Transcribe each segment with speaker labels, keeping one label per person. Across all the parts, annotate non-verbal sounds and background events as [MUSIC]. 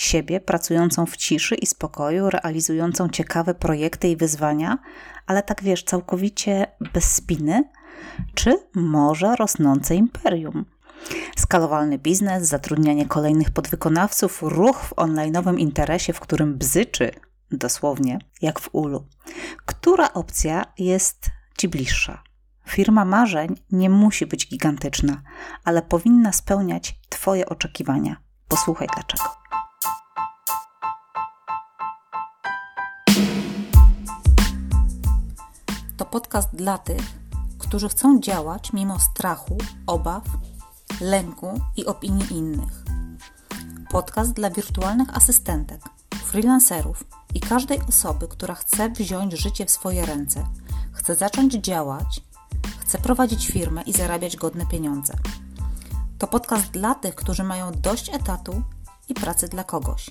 Speaker 1: Siebie pracującą w ciszy i spokoju, realizującą ciekawe projekty i wyzwania, ale tak wiesz, całkowicie bez spiny, czy może rosnące imperium? Skalowalny biznes, zatrudnianie kolejnych podwykonawców, ruch w online'owym interesie, w którym bzyczy, dosłownie, jak w ulu. Która opcja jest Ci bliższa? Firma marzeń nie musi być gigantyczna, ale powinna spełniać Twoje oczekiwania. Posłuchaj dlaczego. To podcast dla tych, którzy chcą działać mimo strachu, obaw, lęku i opinii innych. Podcast dla wirtualnych asystentek, freelancerów i każdej osoby, która chce wziąć życie w swoje ręce, chce zacząć działać, chce prowadzić firmę i zarabiać godne pieniądze. To podcast dla tych, którzy mają dość etatu i pracy dla kogoś.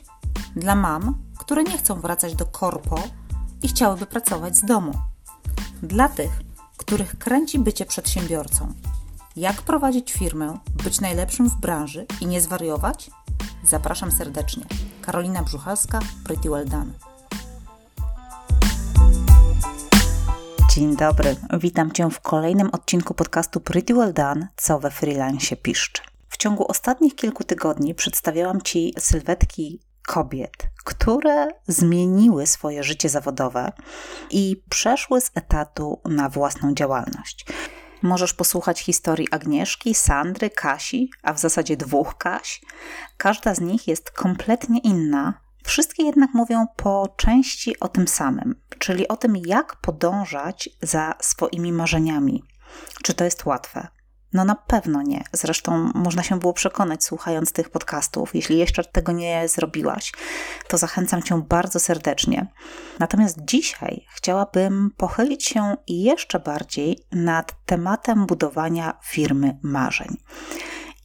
Speaker 1: Dla mam, które nie chcą wracać do korpo i chciałyby pracować z domu dla tych, których kręci bycie przedsiębiorcą. Jak prowadzić firmę, być najlepszym w branży i nie zwariować? Zapraszam serdecznie. Karolina Brzuchalska, Pretty Well Done. Dzień dobry, witam Cię w kolejnym odcinku podcastu Pretty Well Done, co we freelance piszczy. W ciągu ostatnich kilku tygodni przedstawiałam Ci sylwetki kobiet, które zmieniły swoje życie zawodowe i przeszły z etatu na własną działalność. Możesz posłuchać historii Agnieszki, Sandry, Kasi, a w zasadzie dwóch Kaś. Każda z nich jest kompletnie inna. Wszystkie jednak mówią po części o tym samym, czyli o tym, jak podążać za swoimi marzeniami. Czy to jest łatwe? No na pewno nie. Zresztą można się było przekonać słuchając tych podcastów. Jeśli jeszcze tego nie zrobiłaś, to zachęcam cię bardzo serdecznie. Natomiast dzisiaj chciałabym pochylić się jeszcze bardziej nad tematem budowania firmy marzeń.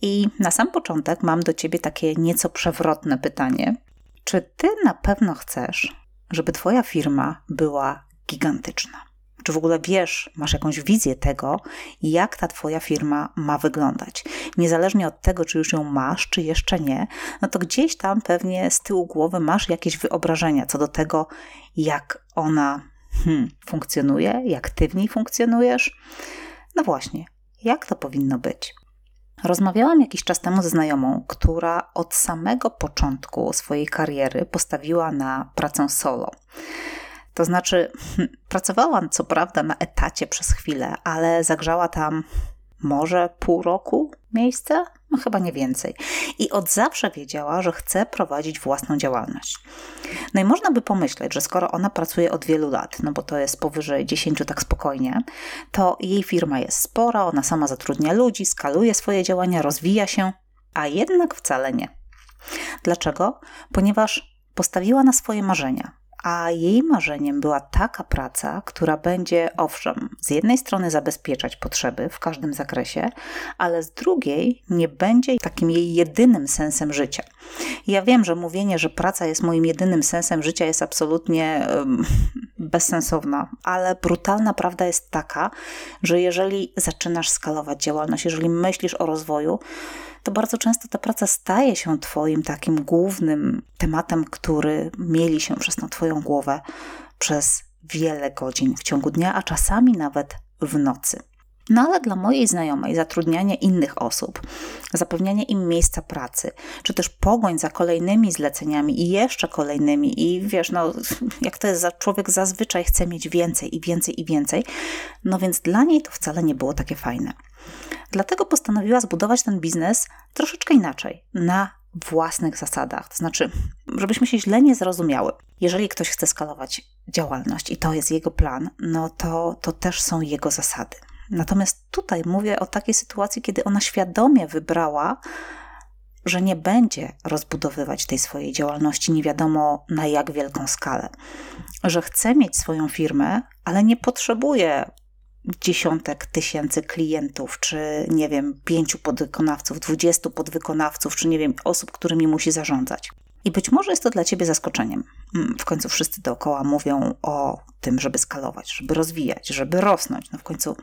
Speaker 1: I na sam początek mam do ciebie takie nieco przewrotne pytanie. Czy ty na pewno chcesz, żeby twoja firma była gigantyczna? Czy w ogóle wiesz, masz jakąś wizję tego, jak ta Twoja firma ma wyglądać? Niezależnie od tego, czy już ją masz, czy jeszcze nie, no to gdzieś tam pewnie z tyłu głowy masz jakieś wyobrażenia co do tego, jak ona hmm, funkcjonuje, jak Ty w niej funkcjonujesz. No właśnie, jak to powinno być? Rozmawiałam jakiś czas temu ze znajomą, która od samego początku swojej kariery postawiła na pracę solo. To znaczy, hmm, pracowałam co prawda na etacie przez chwilę, ale zagrzała tam może pół roku miejsce? No chyba nie więcej. I od zawsze wiedziała, że chce prowadzić własną działalność. No i można by pomyśleć, że skoro ona pracuje od wielu lat, no bo to jest powyżej 10 tak spokojnie, to jej firma jest spora, ona sama zatrudnia ludzi, skaluje swoje działania, rozwija się, a jednak wcale nie. Dlaczego? Ponieważ postawiła na swoje marzenia a jej marzeniem była taka praca, która będzie, owszem, z jednej strony zabezpieczać potrzeby w każdym zakresie, ale z drugiej nie będzie takim jej jedynym sensem życia. Ja wiem, że mówienie, że praca jest moim jedynym sensem życia jest absolutnie [LAUGHS] bezsensowna, ale brutalna prawda jest taka, że jeżeli zaczynasz skalować działalność, jeżeli myślisz o rozwoju, to bardzo często ta praca staje się Twoim takim głównym tematem, który mieli się przez tą Twoją głowę przez wiele godzin w ciągu dnia, a czasami nawet w nocy. No ale dla mojej znajomej zatrudnianie innych osób, zapewnianie im miejsca pracy, czy też pogoń za kolejnymi zleceniami i jeszcze kolejnymi, i wiesz, no [LAUGHS] jak to jest, człowiek zazwyczaj chce mieć więcej i więcej i więcej, no więc dla niej to wcale nie było takie fajne. Dlatego postanowiła zbudować ten biznes troszeczkę inaczej, na własnych zasadach. To znaczy, żebyśmy się źle nie zrozumiały. Jeżeli ktoś chce skalować działalność i to jest jego plan, no to, to też są jego zasady. Natomiast tutaj mówię o takiej sytuacji, kiedy ona świadomie wybrała, że nie będzie rozbudowywać tej swojej działalności nie wiadomo na jak wielką skalę, że chce mieć swoją firmę, ale nie potrzebuje dziesiątek tysięcy klientów, czy nie wiem, pięciu podwykonawców, dwudziestu podwykonawców, czy nie wiem, osób, którymi musi zarządzać. I być może jest to dla ciebie zaskoczeniem. Mm, w końcu wszyscy dookoła mówią o tym, żeby skalować, żeby rozwijać, żeby rosnąć. No w końcu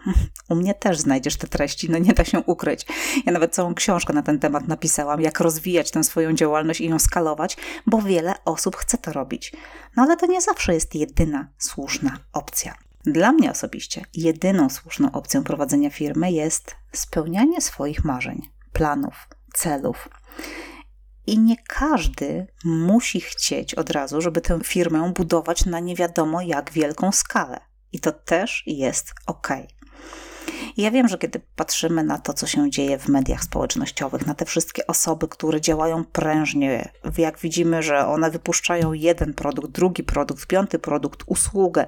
Speaker 1: u mnie też znajdziesz te treści, no nie da się ukryć. Ja nawet całą książkę na ten temat napisałam, jak rozwijać tę swoją działalność i ją skalować, bo wiele osób chce to robić. No ale to nie zawsze jest jedyna słuszna opcja. Dla mnie osobiście jedyną słuszną opcją prowadzenia firmy jest spełnianie swoich marzeń, planów, celów. I nie każdy musi chcieć od razu, żeby tę firmę budować na nie wiadomo jak wielką skalę. I to też jest ok. Ja wiem, że kiedy patrzymy na to, co się dzieje w mediach społecznościowych, na te wszystkie osoby, które działają prężnie, jak widzimy, że one wypuszczają jeden produkt, drugi produkt, piąty produkt, usługę,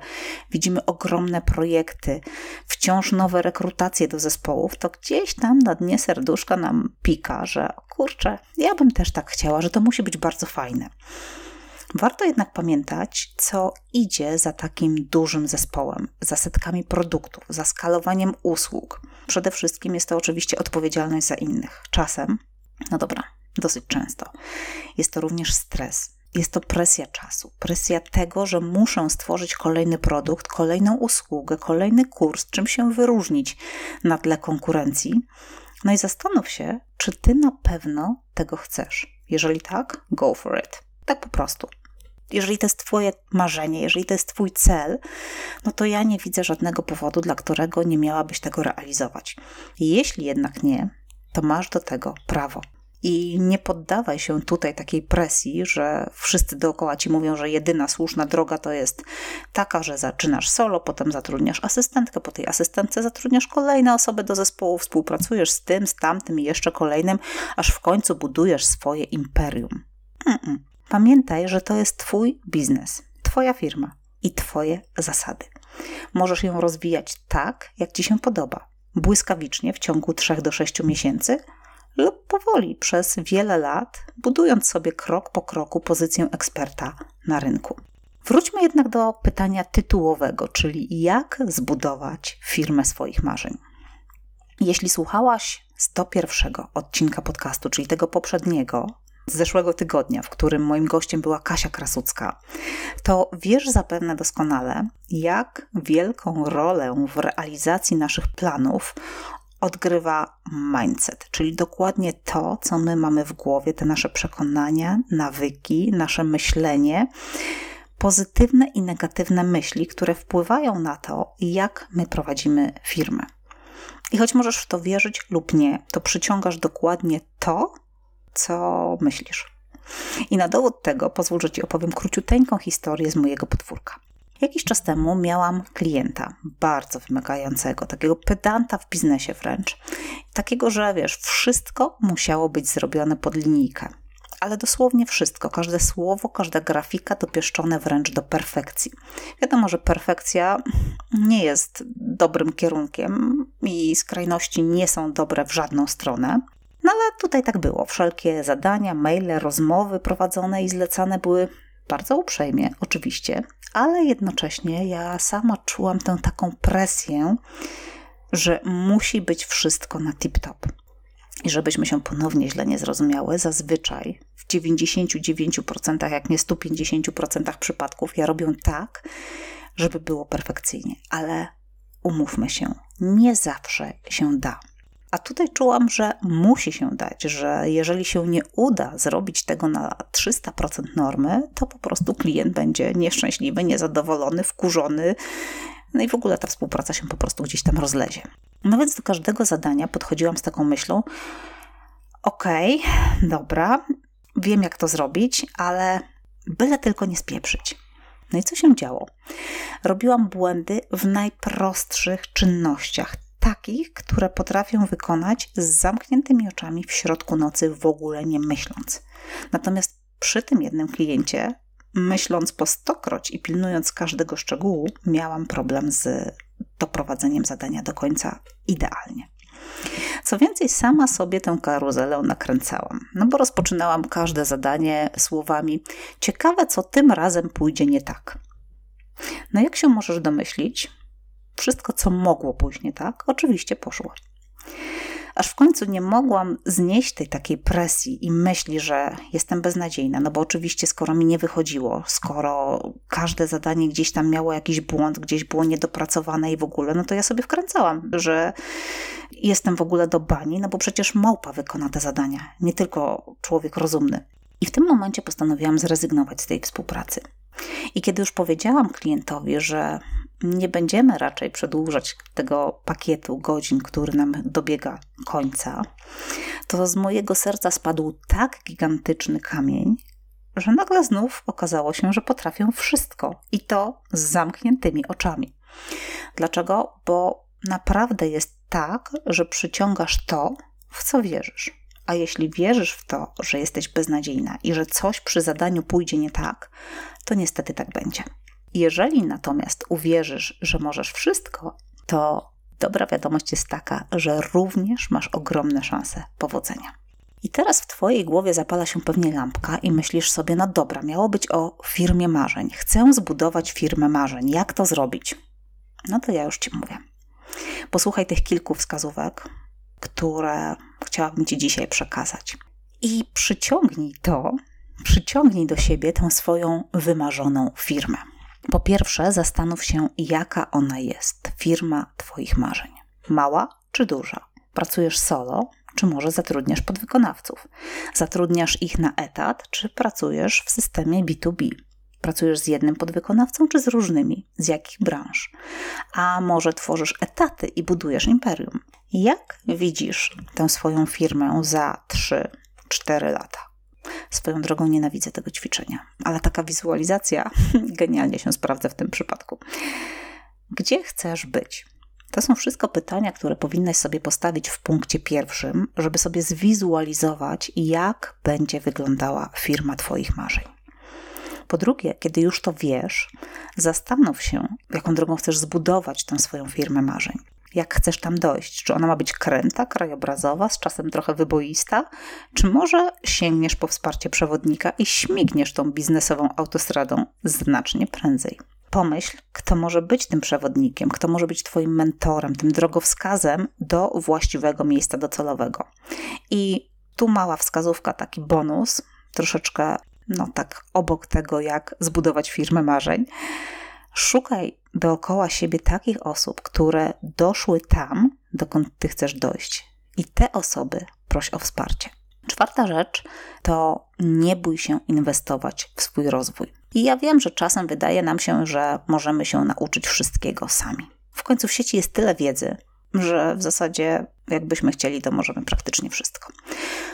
Speaker 1: widzimy ogromne projekty, wciąż nowe rekrutacje do zespołów, to gdzieś tam na dnie serduszka nam pika, że kurczę, ja bym też tak chciała, że to musi być bardzo fajne. Warto jednak pamiętać, co idzie za takim dużym zespołem, za setkami produktów, za skalowaniem usług. Przede wszystkim jest to oczywiście odpowiedzialność za innych. Czasem, no dobra, dosyć często, jest to również stres. Jest to presja czasu, presja tego, że muszę stworzyć kolejny produkt, kolejną usługę, kolejny kurs, czym się wyróżnić na tle konkurencji. No i zastanów się, czy ty na pewno tego chcesz. Jeżeli tak, go for it. Tak po prostu jeżeli to jest Twoje marzenie, jeżeli to jest Twój cel, no to ja nie widzę żadnego powodu, dla którego nie miałabyś tego realizować. Jeśli jednak nie, to masz do tego prawo. I nie poddawaj się tutaj takiej presji, że wszyscy dookoła ci mówią, że jedyna słuszna droga to jest taka, że zaczynasz solo, potem zatrudniasz asystentkę, po tej asystentce zatrudniasz kolejne osoby do zespołu, współpracujesz z tym, z tamtym i jeszcze kolejnym, aż w końcu budujesz swoje imperium. Mm-mm. Pamiętaj, że to jest Twój biznes, Twoja firma i Twoje zasady. Możesz ją rozwijać tak, jak Ci się podoba, błyskawicznie w ciągu 3 do 6 miesięcy lub powoli przez wiele lat, budując sobie krok po kroku pozycję eksperta na rynku. Wróćmy jednak do pytania tytułowego, czyli jak zbudować firmę swoich marzeń. Jeśli słuchałaś 101 odcinka podcastu, czyli tego poprzedniego, z zeszłego tygodnia, w którym moim gościem była Kasia Krasucka, to wiesz zapewne doskonale, jak wielką rolę w realizacji naszych planów odgrywa mindset, czyli dokładnie to, co my mamy w głowie, te nasze przekonania, nawyki, nasze myślenie, pozytywne i negatywne myśli, które wpływają na to, jak my prowadzimy firmę. I choć możesz w to wierzyć lub nie, to przyciągasz dokładnie to, co myślisz. I na dowód tego pozwól, że Ci opowiem króciuteńką historię z mojego podwórka. Jakiś czas temu miałam klienta bardzo wymagającego, takiego pedanta w biznesie wręcz. Takiego, że wiesz, wszystko musiało być zrobione pod linijkę. Ale dosłownie wszystko, każde słowo, każda grafika dopieszczone wręcz do perfekcji. Wiadomo, że perfekcja nie jest dobrym kierunkiem i skrajności nie są dobre w żadną stronę. No ale tutaj tak było. Wszelkie zadania, maile, rozmowy prowadzone i zlecane były bardzo uprzejmie, oczywiście, ale jednocześnie ja sama czułam tę taką presję, że musi być wszystko na tip-top. I żebyśmy się ponownie źle nie zrozumiały, zazwyczaj w 99%, jak nie 150% przypadków, ja robię tak, żeby było perfekcyjnie, ale umówmy się, nie zawsze się da. A tutaj czułam, że musi się dać, że jeżeli się nie uda zrobić tego na 300% normy, to po prostu klient będzie nieszczęśliwy, niezadowolony, wkurzony. No i w ogóle ta współpraca się po prostu gdzieś tam rozlezie. No więc do każdego zadania podchodziłam z taką myślą: okej, okay, dobra, wiem jak to zrobić, ale byle tylko nie spieprzyć. No i co się działo? Robiłam błędy w najprostszych czynnościach, takich, które potrafię wykonać z zamkniętymi oczami w środku nocy, w ogóle nie myśląc. Natomiast przy tym jednym kliencie, myśląc po stokroć i pilnując każdego szczegółu, miałam problem z doprowadzeniem zadania do końca idealnie. Co więcej, sama sobie tę karuzelę nakręcałam, no bo rozpoczynałam każde zadanie słowami: Ciekawe, co tym razem pójdzie nie tak. No, jak się możesz domyślić, wszystko, co mogło pójść nie tak, oczywiście poszło. Aż w końcu nie mogłam znieść tej takiej presji i myśli, że jestem beznadziejna. No bo oczywiście, skoro mi nie wychodziło, skoro każde zadanie gdzieś tam miało jakiś błąd, gdzieś było niedopracowane i w ogóle, no to ja sobie wkręcałam, że jestem w ogóle do bani, no bo przecież małpa wykona te zadania, nie tylko człowiek rozumny. I w tym momencie postanowiłam zrezygnować z tej współpracy. I kiedy już powiedziałam klientowi, że nie będziemy raczej przedłużać tego pakietu godzin, który nam dobiega końca, to z mojego serca spadł tak gigantyczny kamień, że nagle znów okazało się, że potrafię wszystko i to z zamkniętymi oczami. Dlaczego? Bo naprawdę jest tak, że przyciągasz to, w co wierzysz. A jeśli wierzysz w to, że jesteś beznadziejna i że coś przy zadaniu pójdzie nie tak, to niestety tak będzie. Jeżeli natomiast uwierzysz, że możesz wszystko, to dobra wiadomość jest taka, że również masz ogromne szanse powodzenia. I teraz w Twojej głowie zapala się pewnie lampka i myślisz sobie, no dobra, miało być o firmie marzeń. Chcę zbudować firmę marzeń. Jak to zrobić? No to ja już Ci mówię. Posłuchaj tych kilku wskazówek, które chciałabym Ci dzisiaj przekazać. I przyciągnij to, przyciągnij do siebie tę swoją wymarzoną firmę. Po pierwsze, zastanów się, jaka ona jest, firma Twoich marzeń. Mała czy duża? Pracujesz solo, czy może zatrudniasz podwykonawców? Zatrudniasz ich na etat, czy pracujesz w systemie B2B? Pracujesz z jednym podwykonawcą, czy z różnymi? Z jakich branż? A może tworzysz etaty i budujesz imperium? Jak widzisz tę swoją firmę za 3-4 lata? Swoją drogą nienawidzę tego ćwiczenia, ale taka wizualizacja [LAUGHS] genialnie się sprawdza w tym przypadku. Gdzie chcesz być? To są wszystko pytania, które powinnaś sobie postawić w punkcie pierwszym, żeby sobie zwizualizować, jak będzie wyglądała firma Twoich marzeń. Po drugie, kiedy już to wiesz, zastanów się, jaką drogą chcesz zbudować tę swoją firmę marzeń jak chcesz tam dojść. Czy ona ma być kręta, krajobrazowa, z czasem trochę wyboista, czy może sięgniesz po wsparcie przewodnika i śmigniesz tą biznesową autostradą znacznie prędzej. Pomyśl, kto może być tym przewodnikiem, kto może być Twoim mentorem, tym drogowskazem do właściwego miejsca docelowego. I tu mała wskazówka, taki bonus, troszeczkę, no tak, obok tego, jak zbudować firmę marzeń Szukaj dookoła siebie takich osób, które doszły tam, dokąd ty chcesz dojść. I te osoby proś o wsparcie. Czwarta rzecz to nie bój się inwestować w swój rozwój. I ja wiem, że czasem wydaje nam się, że możemy się nauczyć wszystkiego sami. W końcu w sieci jest tyle wiedzy, że w zasadzie jakbyśmy chcieli, to możemy praktycznie wszystko.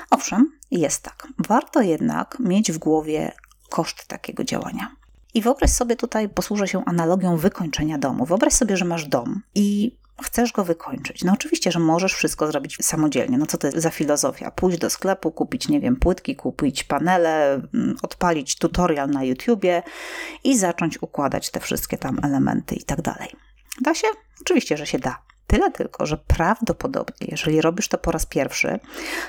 Speaker 1: Owszem, jest tak. Warto jednak mieć w głowie koszt takiego działania. I wyobraź sobie tutaj, posłużę się analogią wykończenia domu. Wyobraź sobie, że masz dom i chcesz go wykończyć. No oczywiście, że możesz wszystko zrobić samodzielnie. No co to jest za filozofia? Pójść do sklepu, kupić, nie wiem, płytki, kupić panele, mm, odpalić tutorial na YouTubie i zacząć układać te wszystkie tam elementy i tak dalej. Da się? Oczywiście, że się da. Tyle tylko, że prawdopodobnie, jeżeli robisz to po raz pierwszy,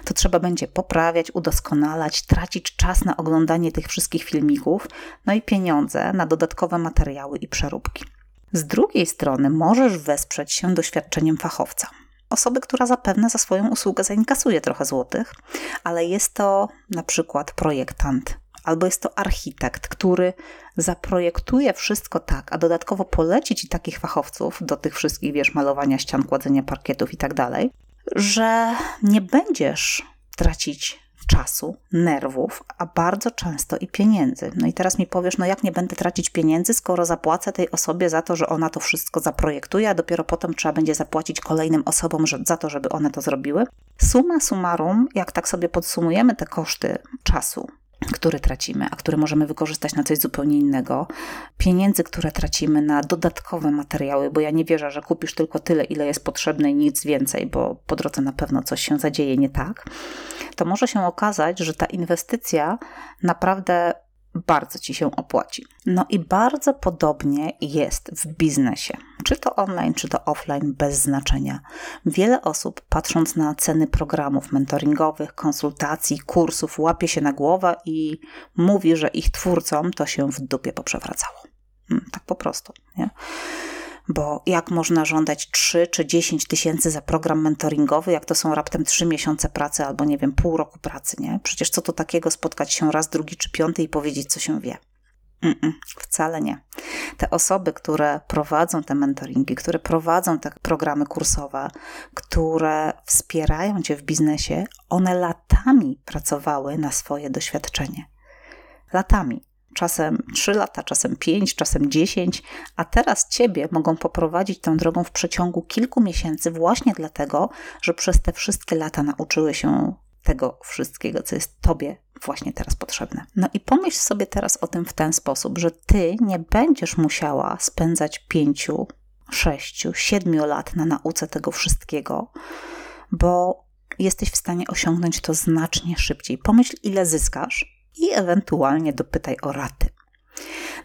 Speaker 1: to trzeba będzie poprawiać, udoskonalać, tracić czas na oglądanie tych wszystkich filmików, no i pieniądze na dodatkowe materiały i przeróbki. Z drugiej strony możesz wesprzeć się doświadczeniem fachowca. Osoby, która zapewne za swoją usługę zainkasuje trochę złotych, ale jest to na przykład projektant, albo jest to architekt, który zaprojektuje wszystko tak, a dodatkowo poleci ci takich fachowców do tych wszystkich, wiesz, malowania ścian, kładzenia parkietów i tak dalej, że nie będziesz tracić czasu, nerwów, a bardzo często i pieniędzy. No i teraz mi powiesz, no jak nie będę tracić pieniędzy, skoro zapłacę tej osobie za to, że ona to wszystko zaprojektuje, a dopiero potem trzeba będzie zapłacić kolejnym osobom za to, żeby one to zrobiły. Suma summarum, jak tak sobie podsumujemy te koszty czasu, który tracimy, a który możemy wykorzystać na coś zupełnie innego, pieniędzy, które tracimy na dodatkowe materiały, bo ja nie wierzę, że kupisz tylko tyle, ile jest potrzebne i nic więcej, bo po drodze na pewno coś się zadzieje nie tak, to może się okazać, że ta inwestycja naprawdę bardzo ci się opłaci. No i bardzo podobnie jest w biznesie. Czy to online, czy to offline, bez znaczenia. Wiele osób, patrząc na ceny programów mentoringowych, konsultacji, kursów, łapie się na głowę i mówi, że ich twórcom to się w dupie poprzewracało. Hmm, tak po prostu. Nie? Bo jak można żądać 3 czy 10 tysięcy za program mentoringowy, jak to są raptem 3 miesiące pracy albo nie wiem, pół roku pracy, nie? Przecież co to takiego spotkać się raz, drugi czy piąty i powiedzieć, co się wie. Mm-mm, wcale nie. Te osoby, które prowadzą te mentoringi, które prowadzą te programy kursowe, które wspierają cię w biznesie, one latami pracowały na swoje doświadczenie. Latami czasem 3 lata, czasem 5, czasem 10, a teraz ciebie mogą poprowadzić tą drogą w przeciągu kilku miesięcy, właśnie dlatego, że przez te wszystkie lata nauczyły się tego wszystkiego, co jest tobie właśnie teraz potrzebne. No i pomyśl sobie teraz o tym w ten sposób, że ty nie będziesz musiała spędzać pięciu, sześciu, siedmiu lat na nauce tego wszystkiego, bo jesteś w stanie osiągnąć to znacznie szybciej. Pomyśl, ile zyskasz, i ewentualnie dopytaj o raty.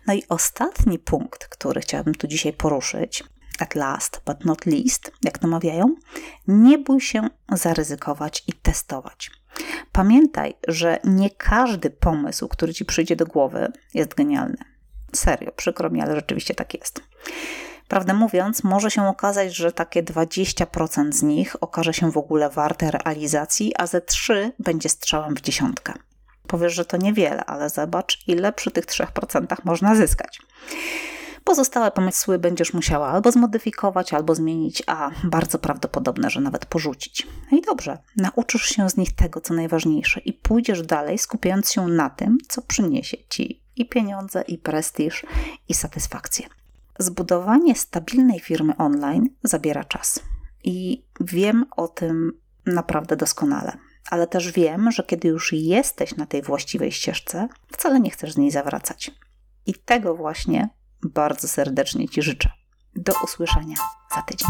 Speaker 1: No i ostatni punkt, który chciałabym tu dzisiaj poruszyć, at last but not least, jak to mawiają, nie bój się zaryzykować i testować. Pamiętaj, że nie każdy pomysł, który ci przyjdzie do głowy, jest genialny. Serio, przykro mi, ale rzeczywiście tak jest. Prawdę mówiąc, może się okazać, że takie 20% z nich okaże się w ogóle warte realizacji, a ze 3 będzie strzałem w dziesiątkę. Powiesz, że to niewiele, ale zobacz, ile przy tych 3% można zyskać. Pozostałe pomysły będziesz musiała albo zmodyfikować, albo zmienić, a bardzo prawdopodobne, że nawet porzucić. No i dobrze, nauczysz się z nich tego, co najważniejsze, i pójdziesz dalej, skupiając się na tym, co przyniesie ci i pieniądze, i prestiż, i satysfakcję. Zbudowanie stabilnej firmy online zabiera czas. I wiem o tym naprawdę doskonale ale też wiem, że kiedy już jesteś na tej właściwej ścieżce, wcale nie chcesz z niej zawracać. I tego właśnie bardzo serdecznie Ci życzę. Do usłyszenia za tydzień.